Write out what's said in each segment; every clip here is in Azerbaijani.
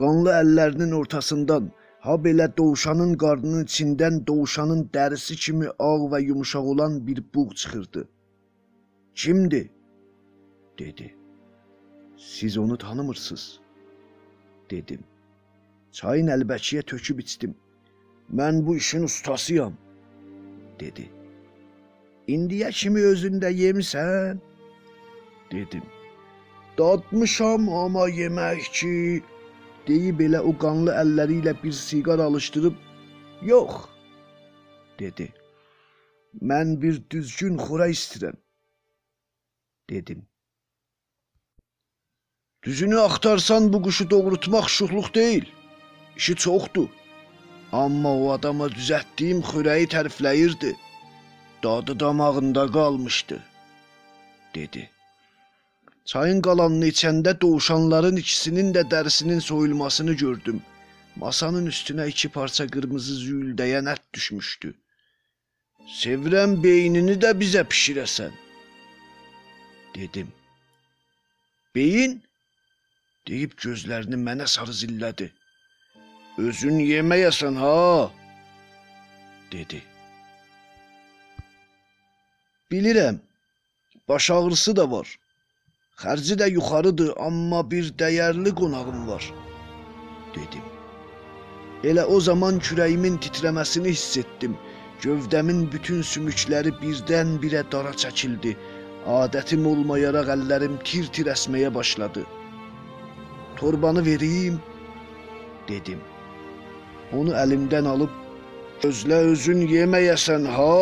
Qanlı əllərinin ortasından, ha belə dovşanın qarnının içindən dovşanın dərisi kimi ağ və yumşaq olan bir buğ çıxırdı. Kimdir? dedi. Siz onu tanımırsınız, dedim. Çayın əlbəkiyə töküb içdim. Mən bu işin ustasıyam, dedi. İndiyə kimi özündə yemisən? dedim. Dadmışam amma yemək ki, deyib elə o qanlı əlləri ilə bir siqar alışdırıb, yox, dedi. Mən bir düzgün xora istəyirəm, dedim. Düzünü axtarsan bu quşu doğrultmaq şuxluq deyil. İşi çoxdur. Amma o adama düzəltdiyim xörəyi tərifləyirdi. Dadı damağında qalmışdı, dedi. Çayın qalanını içəndə dovşanların ikisinin də dərisinin soyulmasını gördüm. Masanın üstünə iki parça qırmızı züldəyən ət düşmüşdü. Sevirəm beynini də bizə pişirəsən, dedim. Beyin deyib gözlərini mənə sarı zillədi. Özün yeməyəsən ha, dedi. Bilirəm. Baş ağrısı da var. Xərci də yuxarıdır, amma bir dəyərli qonağım var, dedim. Elə o zaman kürəyimin titrəməsini hiss etdim. Gövdəmin bütün sümükləri birdən-birə dara çəkildi. Adətim olmayaraq əllərim tir-tir əsməyə başladı. Torbanı vereyim, dedim. Onu əlimdən alıb, gözlə özün yeməyəsən ha,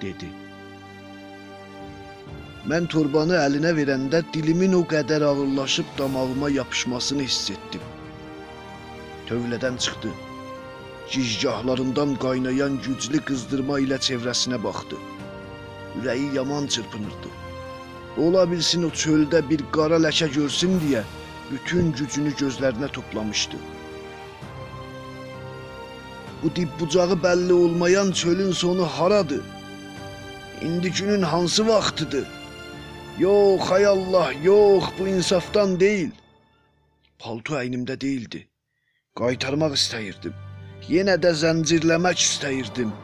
dedi. Mən torbanı əlinə verəndə dilimin o qədər ağırlaşıb damağıma yapışmasını hiss etdim. Tövlədən çıxdı. Gicgahlarından qaynayan güclü qızdırma ilə çevrəsinə baxdı. Ürəyi yaman çırpınırdı. Ola bilsin o çöldə bir qara ləkə görsün deyə bütün gücünü gözlərinə toplamışdı. Bu dib bucağı bəlli olmayan çölün sonu haradır? İndi günün hansı vaxtıdır? Yox, hay Allah, yox, bu insafdan deyil. Palto əynimdə değildi. Qaytarmaq istəyirdim. Yenə də zəncirləmək istəyirdim.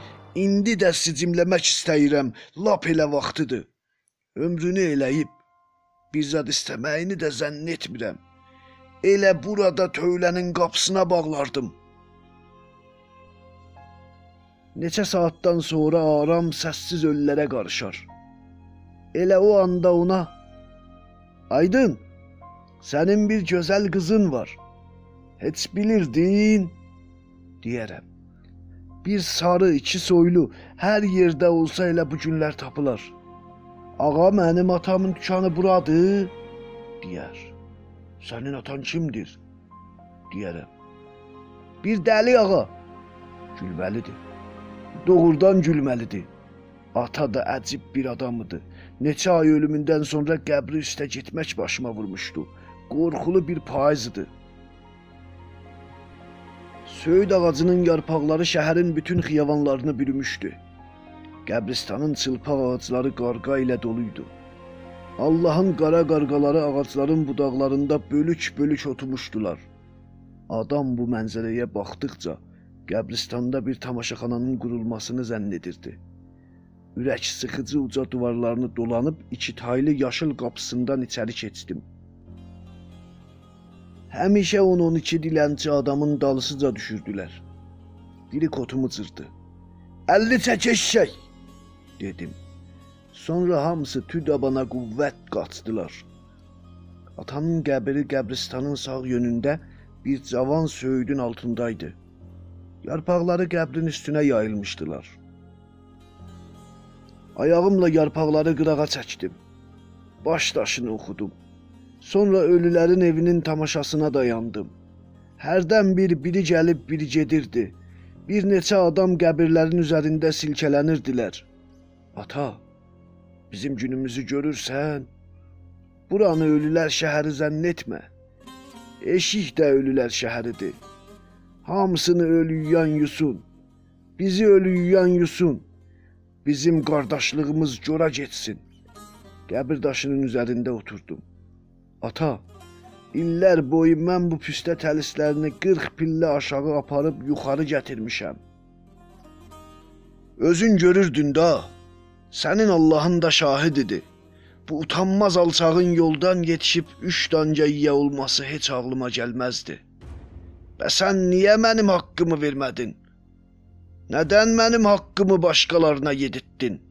İndi də sicimləmək istəyirəm. Lap elə vaxtıdır. Ömrünü eləyib bir zad istəməyini də zənn etmirəm. Elə burada tövlənin qapısına bağlardım. Neçə saatdan sonra aram səssiz ölülərə qarışar. Elə o anda ona Aydın, sənin bir gözəl qızın var. Heç bilirdin? deyərəm. Bir sarı, iki soylu, hər yerdə olsa elə bu günlər tapılar. Ağa mənim atamın dükanı buradır, deyər. Sənin atan kimdir? deyərəm. Bir dəli ağa. Gülməlidir. Doğrudan gülməlidir. Ata da əcib bir adam idi. Neçə ay ölümündən sonra qəbri üstə getmək başıma vurmuşdu. Qorxulu bir payızdı. Söyüd ağacının yarpaqları şəhərin bütün xiyavanlarını bürümüşdü. Qəbristanın çılpaq ağacları qarğa ilə doluydu. Allahın qara qarğaları ağacların budaqlarında bölük-bölük oturmuşdular. Adam bu mənzərəyə baxdıqca qəbristanda bir tamaşaxananın qurulmasını zənn edirdi. Ürək sıxıcı uca divarlarını dolanıb iki taylı yaşıl qapısından içəri keçdim. Həmişə 10-12 dilənçi adamın dalısıca düşürdülər. Biri kotumu cırdı. 50 çək eşşək, dedim. Sonra hamısı tüdabana qüvvət qaçdılar. Atamın qəbri qəbristanın sağ yönündə bir cavan söyüdün altındaydı. Yarpaqları qəbrin üstünə yayılmışdılar. Ayağımla yarpaqları qırağa çəkdim. Baş daşını oxudum. Sonra ölülərin evinin tamaşasına dayandım. Hərdən bir biri gəlib biri gedirdi. Bir neçə adam qəbirlərin üzərində silkələnirdilər. Ata, bizim günümüzü görürsən? Buranı ölülər şəhəri zənn etmə. Eşik də ölülər şəhəridir. Hamısını ölü yuyan yusun. Bizi ölü yuyan yusun. Bizim qardaşlığımız cora getsin. Qəbir daşının üzərində oturdum. Ata, İllər boyu mən bu püstə təlislərini 40 pillə aşağı aparıb yuxarı gətirmişəm. Özün görürdün da, sənin Allahın da şahididir. Bu utanmaz alçağın yoldan yetişib üç danca yiyə olması heç ağlıma gəlməzdi. Və sən niyə mənim haqqımı vermədin? Nədən mənim haqqımı başqalarına yedirdin?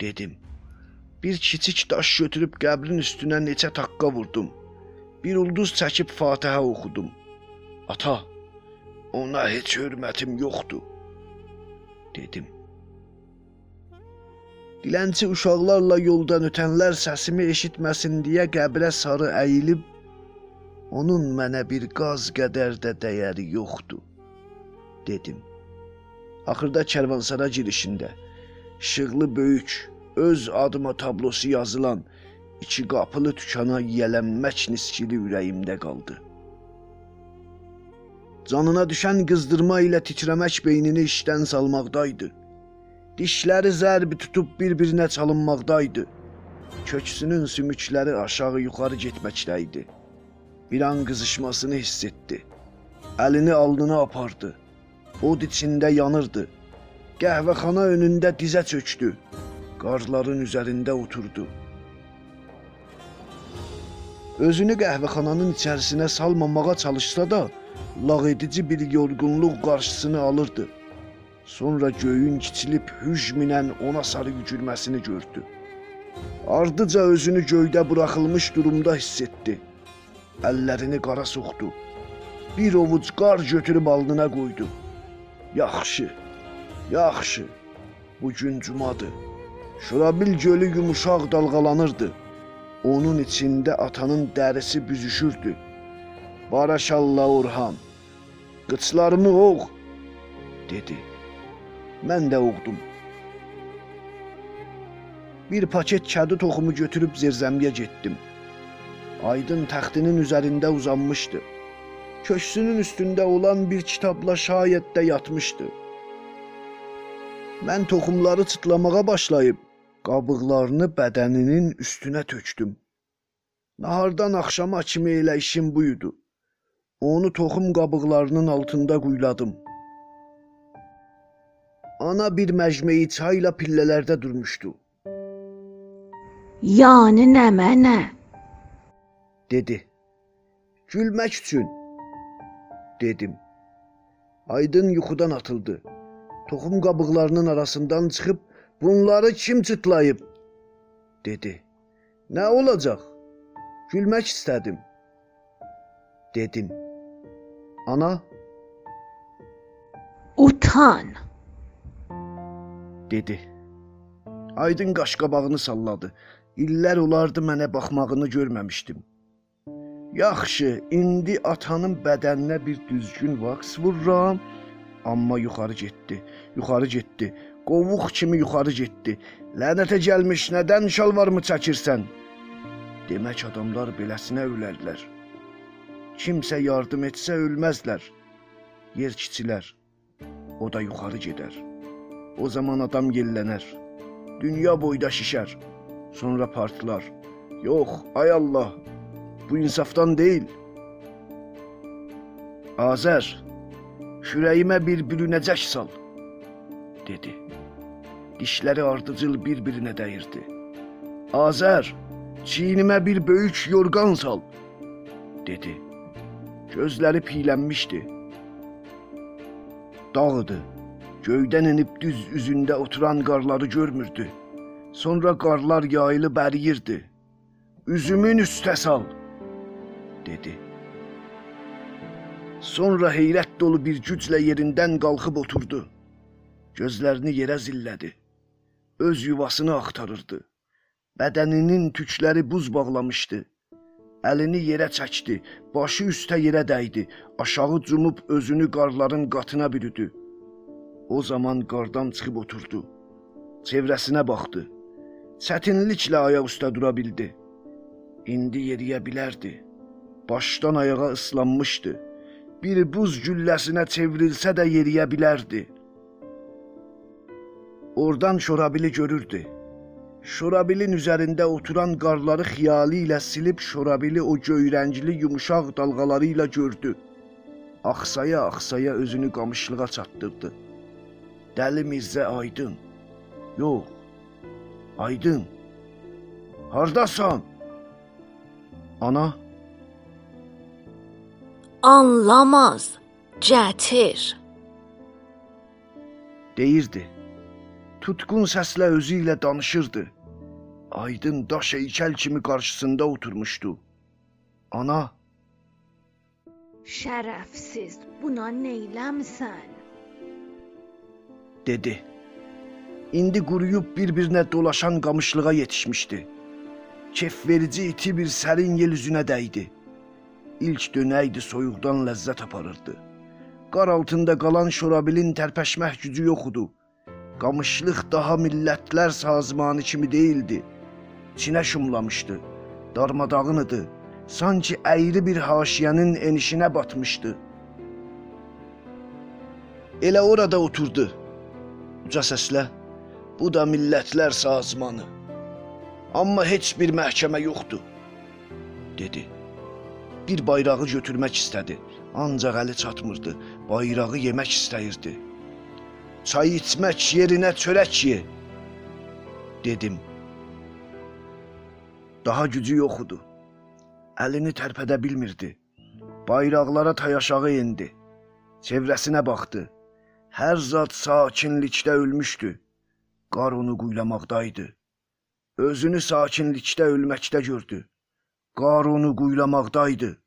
dedim. Bir kiçik daş götürüb qəbrin üstünə neçə taqqa vurdum. Bir ulduz çəkib Fatihə oxudum. Ata, ona heç hörmətim yoxdur, dedim. Dilənçi uşaqlarla yoldan ötənlər səsimi eşitməsin deyə qəbrə sarı əyilib onun mənə bir qaz qədər də dəyəri yoxdur, dedim. Axırda kərvansara girişində işıqlı böyük öz adıma tablosu yazılan iki qapılı tükana yiyələnmək niskili ürəyimdə qaldı. Canına düşən qızdırma ilə titrəmək beynini işdən salmaqdaydı. Dişləri zərbi tutub bir-birinə çalınmaqdaydı. Köksünün sümükləri aşağı-yuxarı getməkdəydi. Bir an qızışmasını hiss etdi. Əlini alnına apardı. Od içində yanırdı. Qəhvəxana önündə dizə çökdü. Qarların üzərində oturdu. Özünü qəhvəxananın içərisinə salmamağa çalışsa da, lağedici bir yorğunluq qarşısını alırdı. Sonra göyün kiçilib hücmlə ona sarı yücürməsini gördü. Ardıca özünü göydə buraxılmış durumda hiss etdi. Əllərini qara soxdu. Bir ovuc qar götürüb alnına qoydu. Yaxşı. Yaxşı. Bu gün cumadır. Şurabil gölü yumuşaq dalğalanırdı. Onun içində atanın dərisi büzüşürdü. Baraşallah Orhan. Qıçlarımı oğ, dedi. Mən də oğdum. Bir paket kədi toxumu götürüb zirzəmiyə getdim. Aydın təxtinin üzərində uzanmışdı. Köksünün üstündə olan bir kitabla şayət də yatmışdı. Mən toxumları çıtlamağa başlayıb qabıqlarını bədəninin üstünə tökdüm. Nahardan axşama kimi elə işim bu idi. Onu toxum qabıqlarının altında quyladım. Ana bir məcmeyi çayla pillələrdə durmuşdu. Yəni nə mənə? dedi. Gülmək üçün, dedim. Aydın yuxudan atıldı. Toxum qabıqlarının arasından çıxıb bunları kim çıtlayıb? dedi. Nə olacaq? Gülmək istədim. dedim. Ana Utan. dedi. Aydın qaşqabağını salladı. İllər olardı mənə baxmağını görməmişdim. Yaxşı, indi atanın bədəninə bir düzgün vaks vururam, amma yuxarı getdi. Yuxarı getdi. Qovuq kimi yuxarı getdi. Lənətə gəlmiş, nədən şalvarımı çəkirsən? Demək adamlar beləsinə ölərlər. Kimsə yardım etsə ölməzlər. Yer kiçilər. O da yuxarı gedər. O zaman adam yellənər. Dünya boyda şişər. Sonra partlar. Yox, ay Allah. Bu insafdan deyil. Azər, şürəyimə bir bürünəcək sal, dedi. Dişləri ardıcıl bir-birinə dəyirdi. Azər, çiynimə bir böyük yorğan sal, dedi. Gözləri piylənmişdi. Dağıdı. Göydən enib düz üzündə oturan qarları görmürdü. Sonra qarlar yayılıb əriyirdi. Üzümün üstə sal, dedi. Sonra heyrət dolu bir güclə yerindən qalxıb oturdu. Gözlərini yerə zillədi. Öz yuvasını axtarırdı. Bədəninin tükləri buz bağlamışdı. Əlini yerə çəkdi, başı üstə yerə dəydi, aşağı cumub özünü qarların qatına bürüdü. O zaman qardan çıxıb oturdu. Çevrəsinə baxdı. Çətinliklə ayaq üstə dura bildi. İndi yeriyə bilərdi. Başdan ayağa ıslanmışdı. Bir buz gülləsinə çevrilsə də yeriyə bilərdi. Oradan şorabili görürdü. Şorabilin üzərində oturan qarları xiyali ilə silib Şorabili o göyrəngli yumuşaq dalğaları ilə gördü. Axsaya-axsaya özünü qamışlığa çatdırdı. Dəli Mirzə Aydın. Yox. Aydın. Hardasan? Ana, Anlamaz. Gətir. deyirdi. Tutqun səslə özü ilə danışırdı. Aydın daş heykəl kimi qarşısında oturmuşdu. Ana, Şərəfsiz. Buna neyləmsən? dedi. İndi quruyub bir-birinə dolaşan qamışlığa yetişmişdi. Kef verici iti bir sərin yel üzünə dəydi. İlk dönəydi soyuqdan ləzzət aparırdı. Qar altında qalan şorabilin tərpəşmək gücü yox idi. Qamışlıq daha millətlər sazmanı kimi deyildi. Çinə şumlamışdı. Darmadağın idi. Sanki əyri bir haşiyənin enişinə batmışdı. Elə orada oturdu. Uca səslə, bu da millətlər sazmanı. Amma heç bir məhkəmə yoxdur, dedi. Bir bayrağı götürmək istədi, ancaq əli çatmırdı. Bayrağı yemək istəyirdi. Çay içmək yerinə çörək ye, dedim. Daha gücü yox idi. Əlini tərpədə bilmirdi. Bayraqlara tay aşağı endi. Çevrəsinə baxdı. Hər zat sakinlikdə ölmüşdü. Qar onu quylamaqdaydı. Özünü sakinlikdə ölməkdə gördü. Qar onu quylamaqdaydı.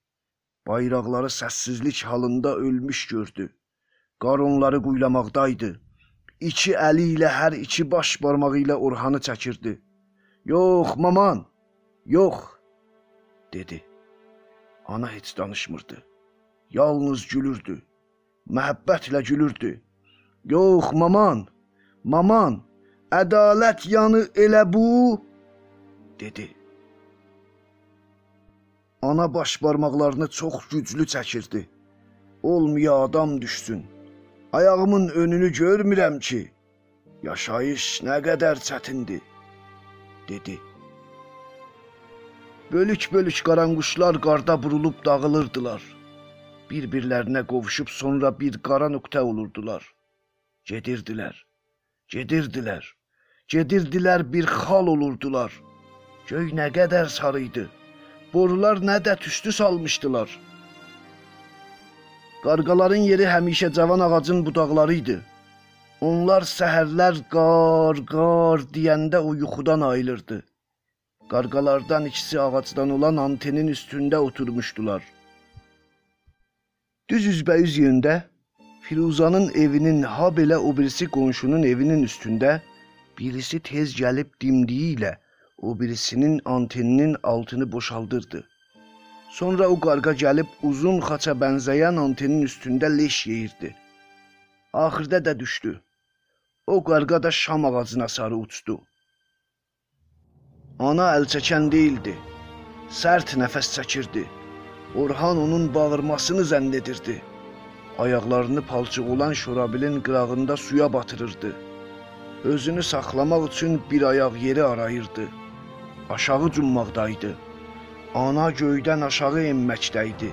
Bayraqları səssizlik halında ölmüş gördü. Qar onları quylamaqdaydı. İki əli ilə hər iki baş barmağı ilə Orhanı çəkirdi. "Yox, maman, yox," dedi. Ana heç danışmırdı. Yalnız gülürdü. Məhəbbətlə gülürdü. Yox, maman, maman, ədalət yanı elə bu, dedi. Ana baş barmaqlarını çox güclü çəkirdi. Olmaya adam düşsün. Ayağımın önünü görmürəm ki. Yaşayış nə qədər çətindir, dedi. Bölük-bölük qaranquşlar qarda burulub dağılırdılar. Bir-birlərinə qovuşub sonra bir qara nöqtə olurdular. Gedirdilər. Gedirdilər. Gedirdilər bir xal olurdular. Göy nə qədər sarı idi. Borular nə də tüstü salmışdılar. Qarqaların yeri həmişə cavan ağacın budaqları idi. Onlar səhərlər qar, qar deyəndə o yuxudan ayılırdı. Qarqalardan ikisi ağacdan olan antenin üstündə oturmuşdular. Düz üzbəyüz yöndə Firuzanın evinin ha belə o birisi qonşunun evinin üstündə birisi tez gəlib dimdiyi ilə o birisinin anteninin altını boşaldırdı. Sonra o qarğa gəlib uzun xaça bənzəyən antenin üstündə leş yeyirdi. Axırda da düşdü. O qarğa da şam ağacına sarı uçdu. Ana əl çəkən değildi. Sərt nəfəs çəkirdi. Orhan onun bağırmasını zənn edirdi. Ayaqlarını palçıq olan şorabilin qırağında suya batırırdı. Özünü saxlamaq üçün bir ayaq yeri arayırdı. Aşağı cummaqdaydı. Ana göydən aşağı enməkdəydi.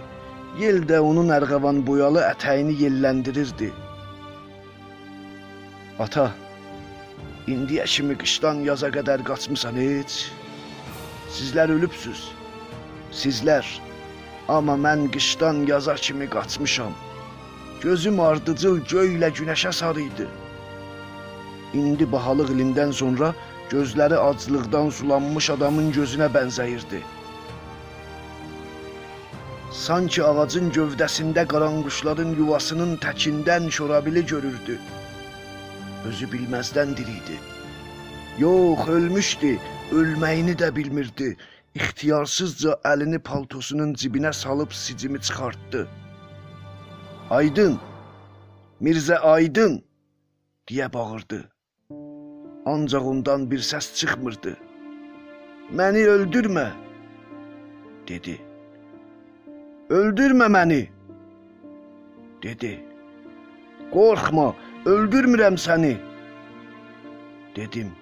Yel də onun ərğəvan boyalı ətəyini yelləndirirdi. Ata, indiyə kimi qışdan yaza qədər qaçmısan heç? Sizlər ölübsüz. Sizlər. Amma mən qışdan yaza kimi qaçmışam. Gözüm ardıcıl göylə günəşə sarı idi. İndi bahalıq ilindən sonra gözləri aclıqdan sulanmış adamın gözünə bənzəyirdi. Sanki ağacın gövdəsində qaranquşların yuvasının təkindən şorabili görürdü. Özü bilməzdən diriydi. Yox, ölmüşdü, ölməyini də bilmirdi. İxtiyarsızca əlini paltosunun cibinə salıb sicimi çıxartdı. Aydın! Mirzə Aydın! deyə bağırdı. Ancaq ondan bir səs çıxmırdı. Məni öldürmə, dedi. Öldürmə məni, dedi. Qorxma, öldürmürəm səni, dedim.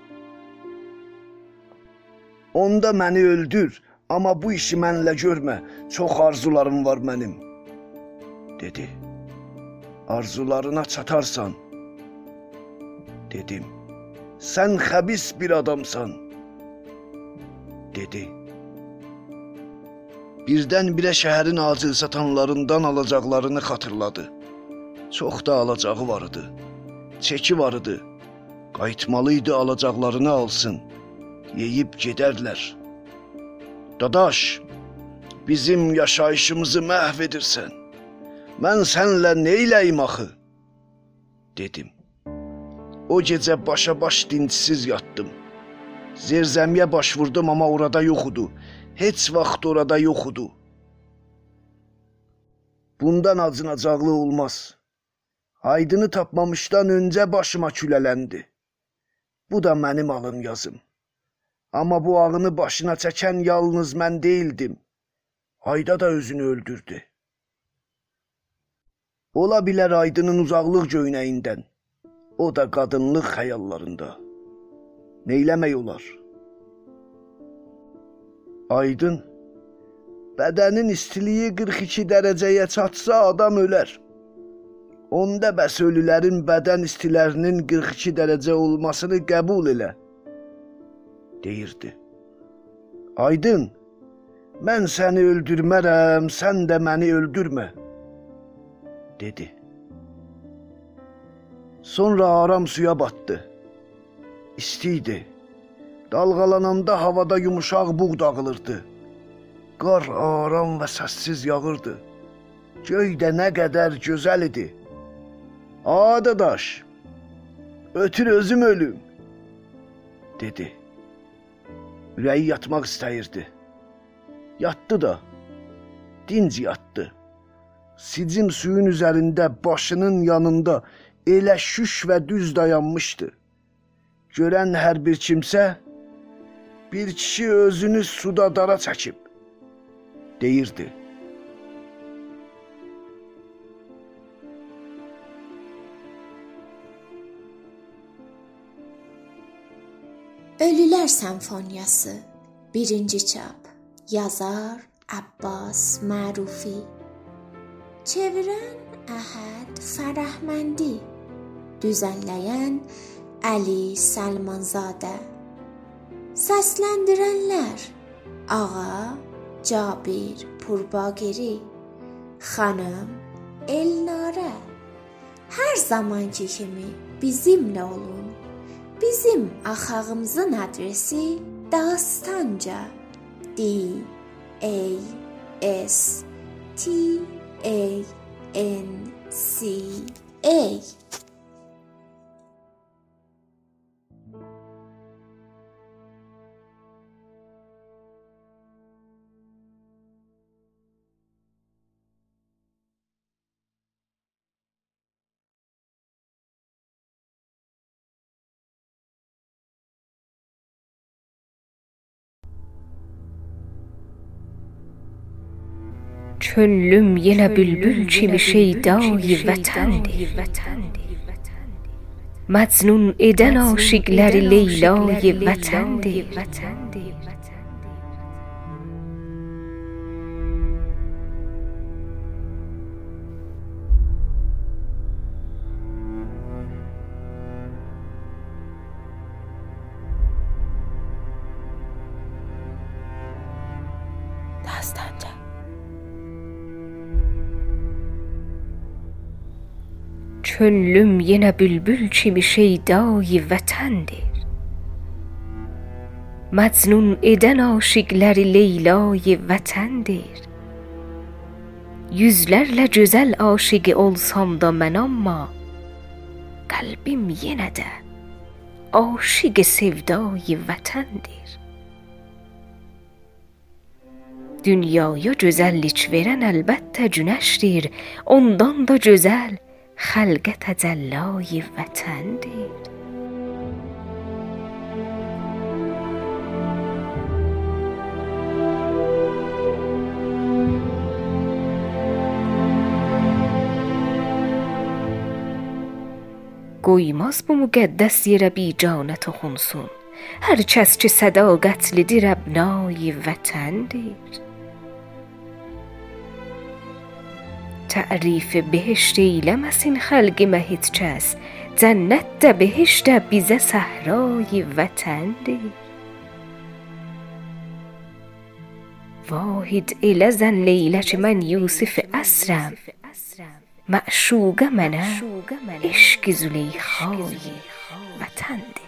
Onda məni öldür, amma bu işi mənlə görmə. Çox arzularım var mənim." dedi. "Arzularına çatarsan." dedim. "Sən xəbis bir adamsan." dedi. Birdən-birə şəhərin acil satanlarından alacaqlarını xatırladı. Çox da alacağı var idi. Çeki var idi. Qayıtmalı idi alacaqlarını alsın. Yeyib gedərlər. Dadaş, bizim yaşayışımızı məhv edirsən. Mən sənlə neyləyim axı? dedim. O gecə başa-baş dincsiz yatdım. Zerzəmiyə baş vurdum amma orada yox idi. Heç vaxt orada yox idi. Bundan acınacaqlı olmaz. Aydını tapmamışdan öncə başıma külələndi. Bu da mənim alın yazım. Amma bu ağını başına çəkən yalnız mən değildim. Ayda da özünü öldürdü. Ola bilər Aydının uzaqlıq göynəyindən. O da qadınlıq xəyallarında. Neyləmək olar? Aydın bədənin istiliyi 42 dərəcəyə çatsa adam ölər. Onda bəs ölülərin bədən istilərinin 42 dərəcə olmasını qəbul elə. deyirdi. Aydın, mən səni öldürmərəm, sən də məni öldürmə, dedi. Sonra aram suya batdı. İsti idi. Dalğalananda havada yumuşaq buğ dağılırdı. Qar aram və səssiz yağırdı. Göy də nə qədər gözəl idi. Adadaş, ötür özüm ölüm, dedi. Ürəyi yatmaq istəyirdi. Yatdı da. Dinc yatdı. Sicim suyun üzərində, başının yanında elə şüş və düz dayanmışdı. Görən hər bir kimsə bir kişi özünü suda dara çəkib deyirdi. Ölülər Senfoniyası 1-ci çap Yazar Abbas Mərufi Çevirən Əhəd Fərəhməndi Düzənləyən Əli Səlmanzadə Səsləndirənlər Ağa Cabir Purbagiri Xanım Elnarə. Hər zamanki kimi bizimlə olun. Bizim axağımızın adresi Dastanca. D A S T A N C A چون لوم یه نبیل بل چی میشه دای وطن مزنون ایدن آشگلر لیلای وطن دی könlüm yine bülbül kimi şeydayı vətəndir. Məcnun eden aşıkları Leyla'yı vətəndir. Yüzlerle güzel aşiqi olsam da mən amma, Kalbim yenə de aşık sevdayı vətəndir. Dünyaya güzellik veren elbette güneştir, ondan da güzel خلقت از اللای وطن دید. گویماز bu مقدس یه بیجانت و خونسون. هر چس چه صداقت لدی ربنای وطن دید. تعریف بهشتیلم از این خلق مهیدچس زنت ده بهشت ده بیزه صحرای وطن دی. واحد ایله زن لیله چه من یوسف اسرم. معشوقه منم عشق زلیخای وطن دی.